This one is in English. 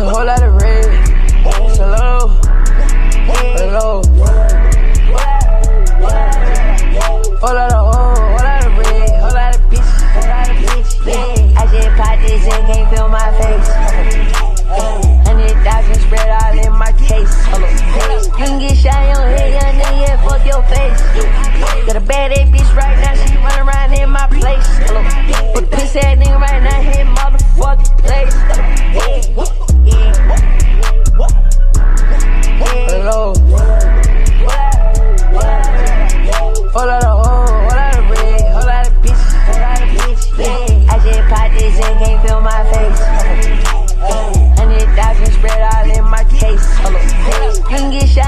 A whole lot of red. It's a low. A. Whole lot of old, whole lot of red, whole lot of bitch, whole lot of bitch, yeah. I just popped this and can't feel my face. Hundred thousand spread all in my case. You can get shot You can get shot.